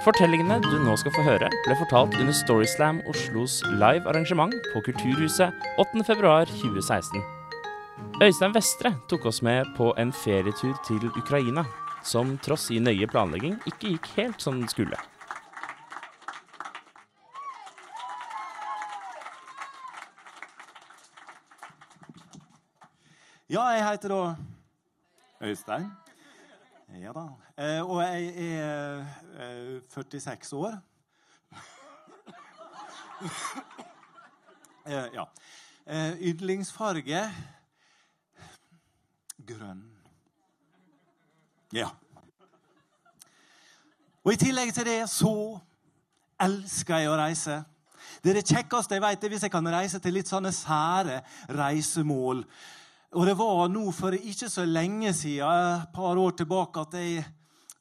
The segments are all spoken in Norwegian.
Fortellingene du nå skal få høre, ble fortalt under Storyslam Oslos live arrangement på Kulturhuset 8.2.2016. Øystein Vestre tok oss med på en ferietur til Ukraina, som tross i nøye planlegging ikke gikk helt som den skulle. Ja, jeg heter da Øystein. Ja da. Eh, og jeg er eh, 46 år. eh, ja. Eh, yndlingsfarge grønn. Ja. Og i tillegg til det så elsker jeg å reise. Det er det kjekkeste jeg vet, er hvis jeg kan reise til litt sånne sære reisemål. Og det var nå for ikke så lenge siden, et par år tilbake, at jeg,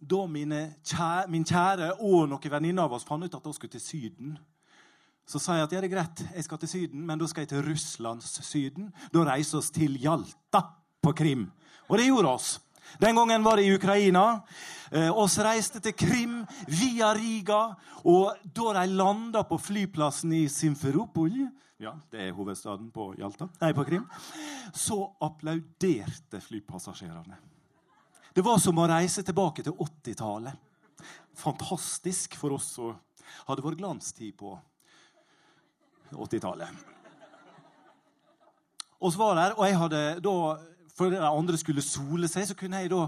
da kjære, min kjære og noen venninner av oss fant ut at de skulle til Syden. Så sa jeg at ja, det er greit, jeg skal til Syden, men da skal jeg til Russlands Syden. Da reiser vi til Jalta på Krim. Og det gjorde oss. Den gangen var det i Ukraina. Eh, oss reiste til Krim via Riga. Og da de landa på flyplassen i Simferopol ja, det er hovedstaden på Hjalta, nei, på Krim, så applauderte flypassasjerene. Det var som å reise tilbake til 80-tallet. Fantastisk for oss som hadde vår glanstid på 80-tallet. Og så var der, og jeg hadde da for andre skulle sole seg, så kunne jeg da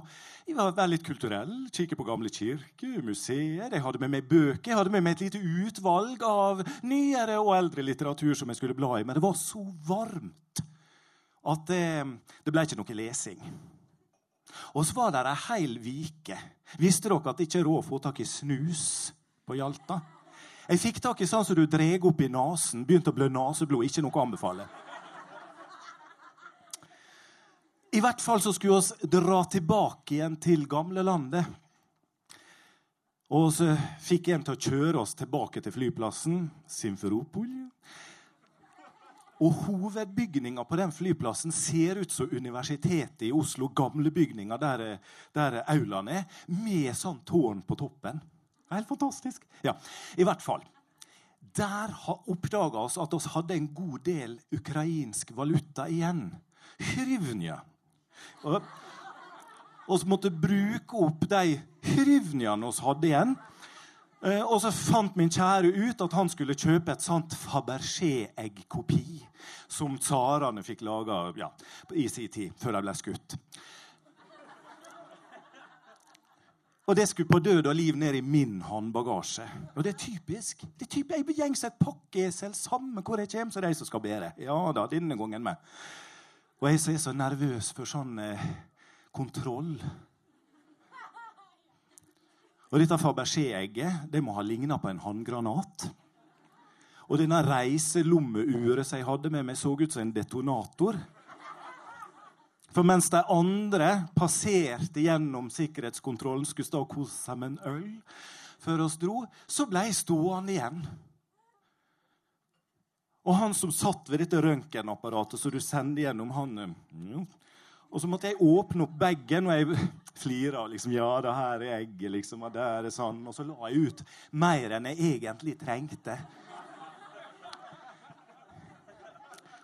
være litt kulturell. Kikke på gamle kirker, museer. Jeg hadde med meg bøker. Jeg hadde med meg et lite utvalg av nyere og eldre litteratur som jeg skulle bla i. Men det var så varmt at det, det ble ikke noe lesing. Og så var det ei heil vike. Visste dere at det ikke er råd å få tak i snus på Hjalta? Jeg fikk tak i sånn som du dreg opp i nesen. Begynte å blø neseblod. Ikke noe å anbefale. I hvert fall så skulle vi dra tilbake igjen til gamlelandet. Og så fikk en til å kjøre oss tilbake til flyplassen Simferopol. Og hovedbygninga på den flyplassen ser ut som Universitetet i Oslo. Gamle bygninger der, der aulaen er, med sånn tårn på toppen. Helt fantastisk. Ja, I hvert fall. Der oppdaga oss at vi hadde en god del ukrainsk valuta igjen. Hryvnja. Og, så måtte bruke opp de hryvnjene vi hadde igjen. Eh, og så fant min kjære ut at han skulle kjøpe et sånt Fabergé-eggkopi som tsarene fikk laga ja, i sin tid, før de ble skutt. Og det skulle på død og liv ned i min håndbagasje. Og det er typisk. Det er typisk. Jeg gjengs et pakkeesel samme hvor jeg kommer, så de som skal bære. Ja da, denne gangen med. Og jeg er så nervøs for sånn eh, kontroll. Og dette Fabergé-egget det må ha ligna på en håndgranat. Og denne reiselommeuret som jeg hadde med meg, så ut som en detonator. For mens de andre passerte gjennom sikkerhetskontrollen, skulle stå og kose seg med en øl før oss dro, så ble jeg stående igjen. Og han som satt ved dette røntgenapparatet så du sender gjennom han ja. Og så måtte jeg åpne opp bagen, og jeg flira. Liksom, ja, det her er egget, liksom, og der er sånn. Og så la jeg ut mer enn jeg egentlig trengte.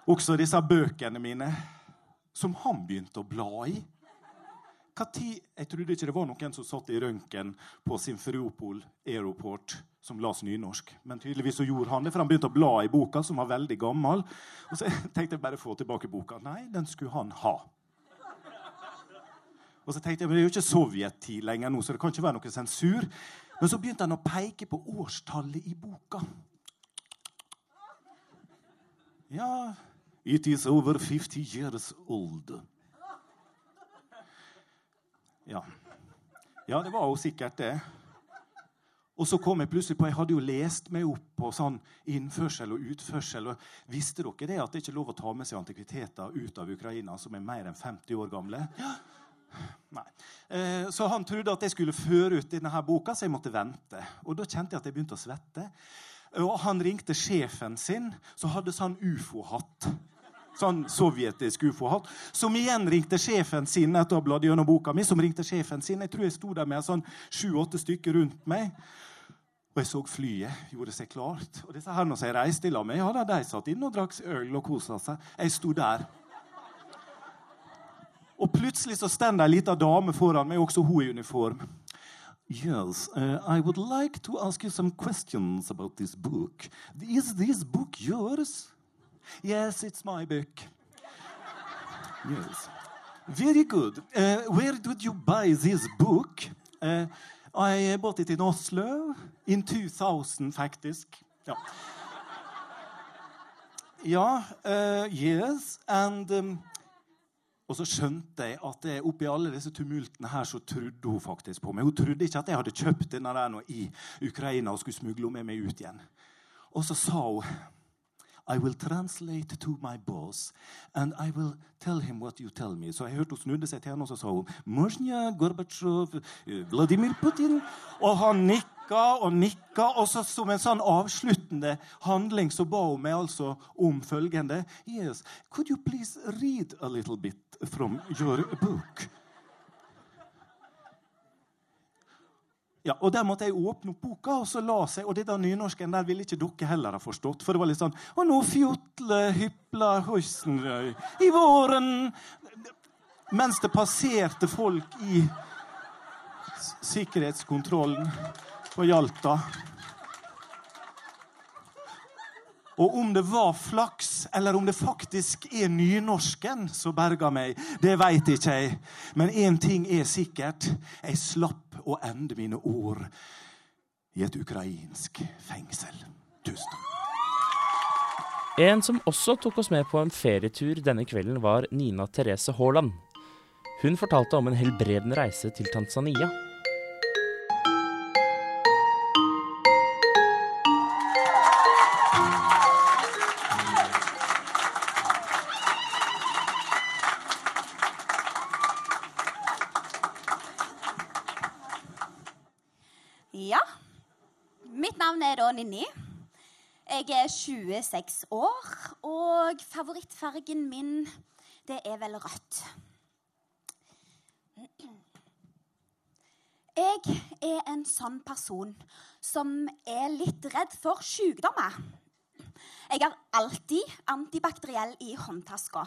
Også disse bøkene mine, som han begynte å bla i. Tid, jeg trodde ikke det var noen som satt i røntgen på Simferopol Aeroport som las nynorsk. Men tydeligvis så gjorde han det, for han begynte å bla i boka, som var veldig gammel. Og så tenkte jeg bare få tilbake boka. Nei, den skulle han ha. Og så tenkte jeg, men Det er jo ikke sovjettid lenger nå, så det kan ikke være noe sensur. Men så begynte han å peke på årstallet i boka. Ja It is over 50 years old. Ja. ja, det var jo sikkert det. Og så kom jeg plutselig på, jeg hadde jo lest meg opp på sånn innførsel og utførsel. og Visste dere det at det ikke er lov å ta med seg antikviteter ut av Ukraina som er mer enn 50 år gamle? Nei. Eh, så han trodde at jeg skulle føre ut denne her boka, så jeg måtte vente. Og da kjente jeg at jeg begynte å svette. Og han ringte sjefen sin, som hadde sånn ufo-hatt. Sånn sovjetisk ufo-hatt. Som igjen ringte sjefen sin etter å ha bladd gjennom boka mi. som ringte sjefen sin. Jeg tror jeg sto der med sånn sju-åtte stykker rundt meg. Og jeg så flyet gjorde seg klart. Og disse her som jeg reiste i lag med, ja, da, de satt inne og drakk øl og kosa seg. Jeg sto der. Og plutselig så står ei lita dame foran meg, også hun i uniform. Yes, uh, I would like to ask you some questions about this book. Is this book yours? Yes, it's my book. Yes. Very good. Uh, where did you buy this book? Uh, I bought it in Oslo in 2000, faktisk. Ja. Ja, uh, yes, and um, Og så skjønte jeg at jeg, oppi alle disse tumultene her så trodde hun faktisk på meg. Hun trodde ikke at jeg hadde kjøpt denne der nå i Ukraina og skulle smugle med meg ut igjen. Og så sa hun i will translate to my boss, and I will tell him what you tell me. Så jeg hørte hun snudde seg til henne og så sa hun, Morsnja Gorbatsjov, Vladimir Putin. Og han nikka og nikka, og så som en sånn avsluttende handling så ba hun meg altså om følgende Yes, could you please read a little bit from your book? Ja, og Der måtte jeg åpne opp boka, og så la seg, og der nynorsken der ville ikke dere heller ha forstått. For det var litt sånn Og nå fjotler hypla høysenrøy i våren Mens det passerte folk i sikkerhetskontrollen på Hjalta. Og om det var flaks, eller om det faktisk er nynorsken som berga meg, det veit ikke jeg. Men én ting er sikkert. Jeg slapp å ende mine år i et ukrainsk fengsel. Tusen takk. En som også tok oss med på en ferietur denne kvelden, var Nina Therese Haaland. Hun fortalte om en helbredende reise til Tanzania. Ja. Mitt navn er da Ninni. Jeg er 26 år, og favorittfargen min, det er vel rødt. Jeg er en sånn person som er litt redd for sykdommer. Jeg har alltid antibakteriell i håndtaska.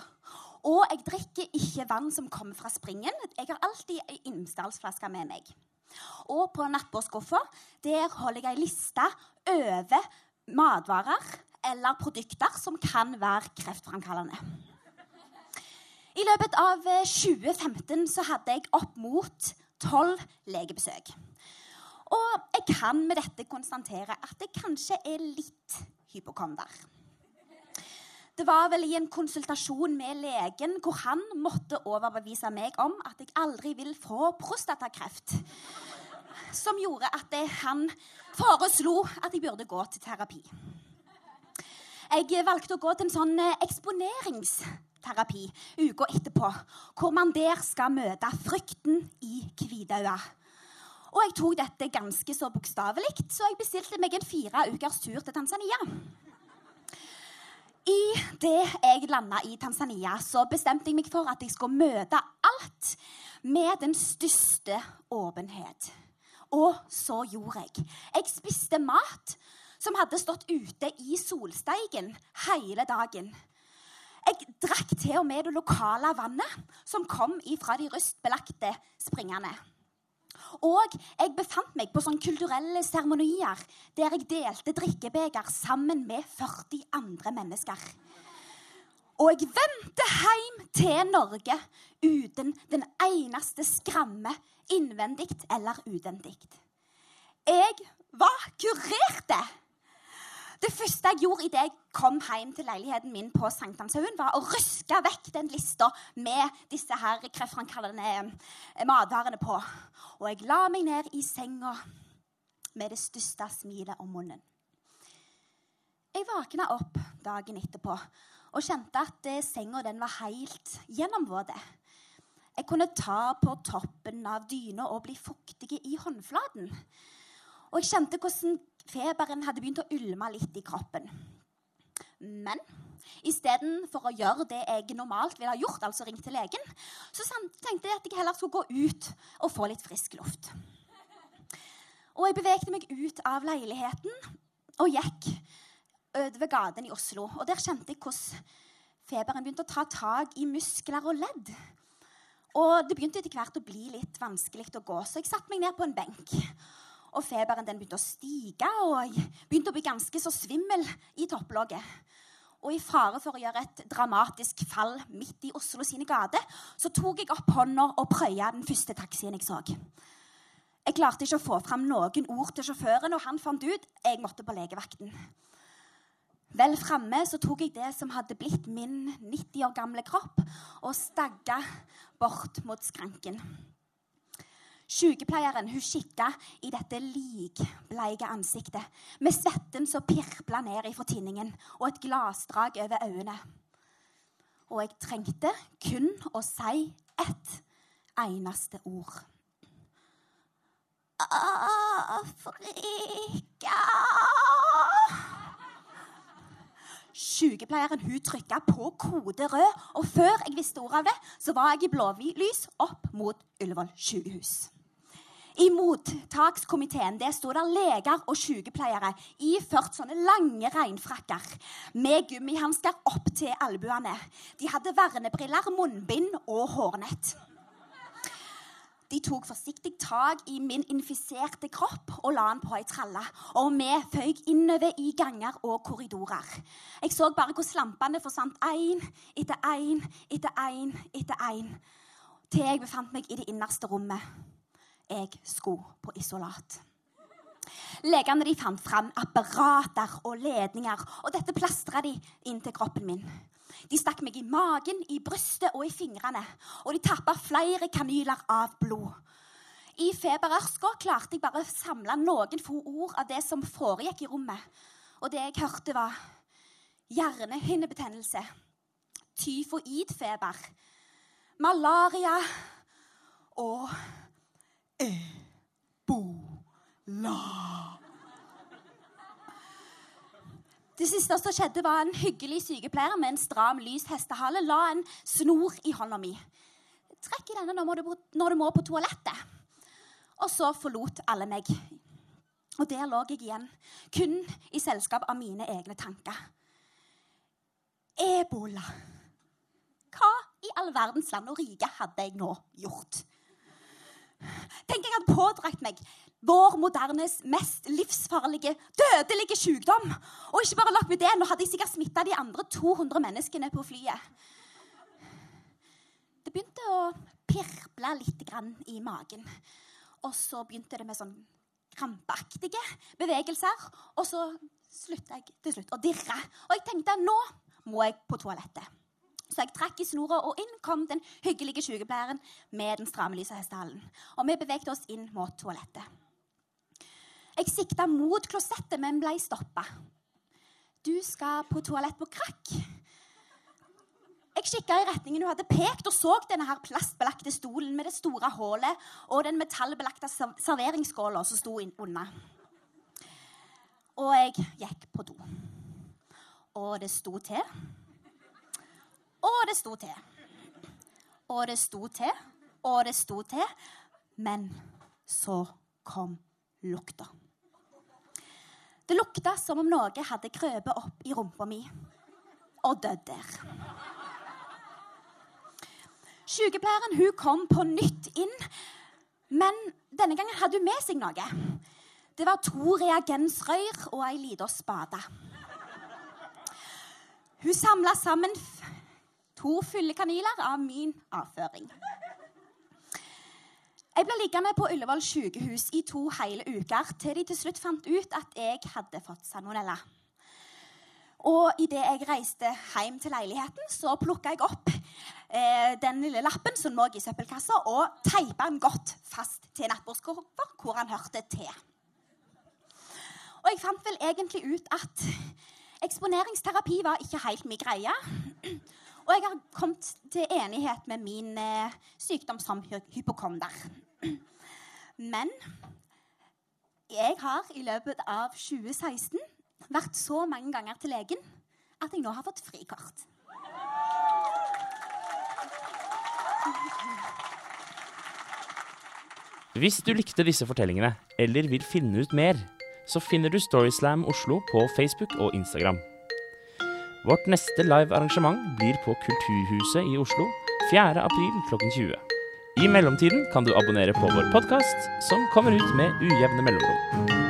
Og jeg drikker ikke vann som kommer fra springen. Jeg har alltid ei Imsdalsflaske med meg. Og på nattbordskuffa der holder jeg ei liste over matvarer eller produkter som kan være kreftframkallende. I løpet av 2015 så hadde jeg opp mot tolv legebesøk. Og jeg kan med dette konstatere at jeg kanskje er litt hypokonder. Det var vel i en konsultasjon med legen hvor han måtte overbevise meg om at jeg aldri vil få prostatakreft. Som gjorde at han foreslo at jeg burde gå til terapi. Jeg valgte å gå til en sånn eksponeringsterapi uka etterpå, hvor man der skal møte frykten i hvitøya. Og jeg tok dette ganske så bokstavelig, så jeg bestilte meg en fire ukers tur til Tanzania. Idet jeg landa i Tanzania, så bestemte jeg meg for at jeg skulle møte alt med den største åpenhet. Og så gjorde jeg. Jeg spiste mat som hadde stått ute i solsteigen hele dagen. Jeg drakk til og med det lokale vannet som kom ifra de rustbelagte springene. Og jeg befant meg på sånne kulturelle seremonier der jeg delte drikkebeger sammen med 40 andre mennesker. Og jeg vendte hjem til Norge uten den eneste skramme, innvendig eller utvendig. Jeg var kurerte! Det første jeg gjorde idet jeg kom hjem til leiligheten min på Sankthanshaugen, var å ruske vekk den lista med disse her kreftfremkallende eh, matvarene på. Og jeg la meg ned i senga med det største smilet om munnen. Jeg våkna opp dagen etterpå og kjente at eh, senga den var helt gjennomvåt. Jeg kunne ta på toppen av dyna og bli fuktig i håndflaten. Og jeg kjente hvordan feberen hadde begynt å ulme litt i kroppen. Men istedenfor å gjøre det jeg normalt ville ha gjort, altså ringt til legen, så tenkte jeg at jeg heller skulle gå ut og få litt frisk luft. Og jeg bevegde meg ut av leiligheten og gikk over gaten i Oslo. Og der kjente jeg hvordan feberen begynte å ta tak i muskler og ledd. Og det begynte etter hvert å bli litt vanskelig å gå, så jeg satte meg ned på en benk. Og feberen den begynte å stige, og jeg begynte å bli ganske så svimmel i topplogget. Og i fare for å gjøre et dramatisk fall midt i Oslo sine gater, så tok jeg opp hånda og prøya den første taxien jeg så. Jeg klarte ikke å få fram noen ord til sjåføren, og han fant ut jeg måtte på legevakten. Vel framme så tok jeg det som hadde blitt min 90 år gamle kropp, og stagga bort mot skranken. Sykepleieren hun kikka i dette likbleike ansiktet med svetten som pirpla ned ifra tinningen og et glassdrag over øynene. Og jeg trengte kun å si ett eneste ord. Afrika Sykepleieren hun trykka på kode rød, og før jeg visste ordet av det, så var jeg i blålys opp mot Ullevål sykehus. I mottakskomiteen det sto der leger og sykepleiere iført sånne lange regnfrakker med gummihansker opp til albuene. De hadde vernebriller, munnbind og hårnett. De tok forsiktig tak i min infiserte kropp og la den på ei tralle. Og vi føyk innover i ganger og korridorer. Jeg så bare hvor slampene forsvant én etter én etter én etter én. Til jeg befant meg i det innerste rommet. Jeg skulle på isolat. Legene de fant fram apparater og ledninger, og dette plastra de inn til kroppen min. De stakk meg i magen, i brystet og i fingrene. Og de tappa flere kanyler av blod. I feberørska klarte jeg bare å samle noen få ord av det som foregikk i rommet. Og det jeg hørte, var hjernehinnebetennelse, tyfoidfeber, malaria og ebola. Det siste som skjedde, var en hyggelig sykepleier med en stram, lys hestehale la en snor i hånda mi. Trekk i denne når du, må på toalettet. Og så forlot alle meg. Og der lå jeg igjen, kun i selskap av mine egne tanker. Ebola. Hva i all verdens land og rike hadde jeg nå gjort? Tenk jeg hadde pådratt meg vår modernes mest livsfarlige, dødelige sykdom. Og ikke bare nok med det, nå hadde jeg sikkert smitta de andre 200 menneskene på flyet. Det begynte å pirble litt i magen. Og så begynte det med sånn krampaktige bevegelser. Og så slutta jeg til slutt å dirre. Og jeg tenkte nå må jeg på toalettet. Så jeg trakk i snora, og inn kom den hyggelige sykepleieren med den stramme lyse hestehalen. Og vi beveget oss inn mot toalettet. Jeg sikta mot klosettet, men ble stoppa. Du skal på toalett på krakk. Jeg kikka i retningen hun hadde pekt, og så denne her plastbelagte stolen med det store hullet og den metallbelagte serveringsskåla som sto unna. Og jeg gikk på do. Og det sto til og det sto til. Og det sto til, og det sto til. Men så kom lukta. Det lukta som om noe hadde krøpet opp i rumpa mi og dødd der. Sykepleieren hun kom på nytt inn, men denne gangen hadde hun med seg noe. Det var to reagensrør og ei lita spade. Hun samla sammen to fyllekanyler av min avføring. Jeg ble liggende på Ullevål sykehus i to hele uker til de til slutt fant ut at jeg hadde fått salmonella. Og idet jeg reiste hjem til leiligheten, så plukka jeg opp eh, den lille lappen som lå i søppelkassa, og teipa den godt fast til nattbordskurva, hvor han hørte til. Og jeg fant vel egentlig ut at eksponeringsterapi var ikke helt min greie. Og jeg har kommet til enighet med min eh, sykdom. Men jeg har i løpet av 2016 vært så mange ganger til legen at jeg nå har fått frikort. Hvis du likte disse fortellingene, eller vil finne ut mer, så finner du Storyslam Oslo på Facebook og Instagram. Vårt neste live-arrangement blir på Kulturhuset i Oslo 4. april klokken 20. I mellomtiden kan du abonnere på vår podkast, som kommer ut med ujevne mellomrom.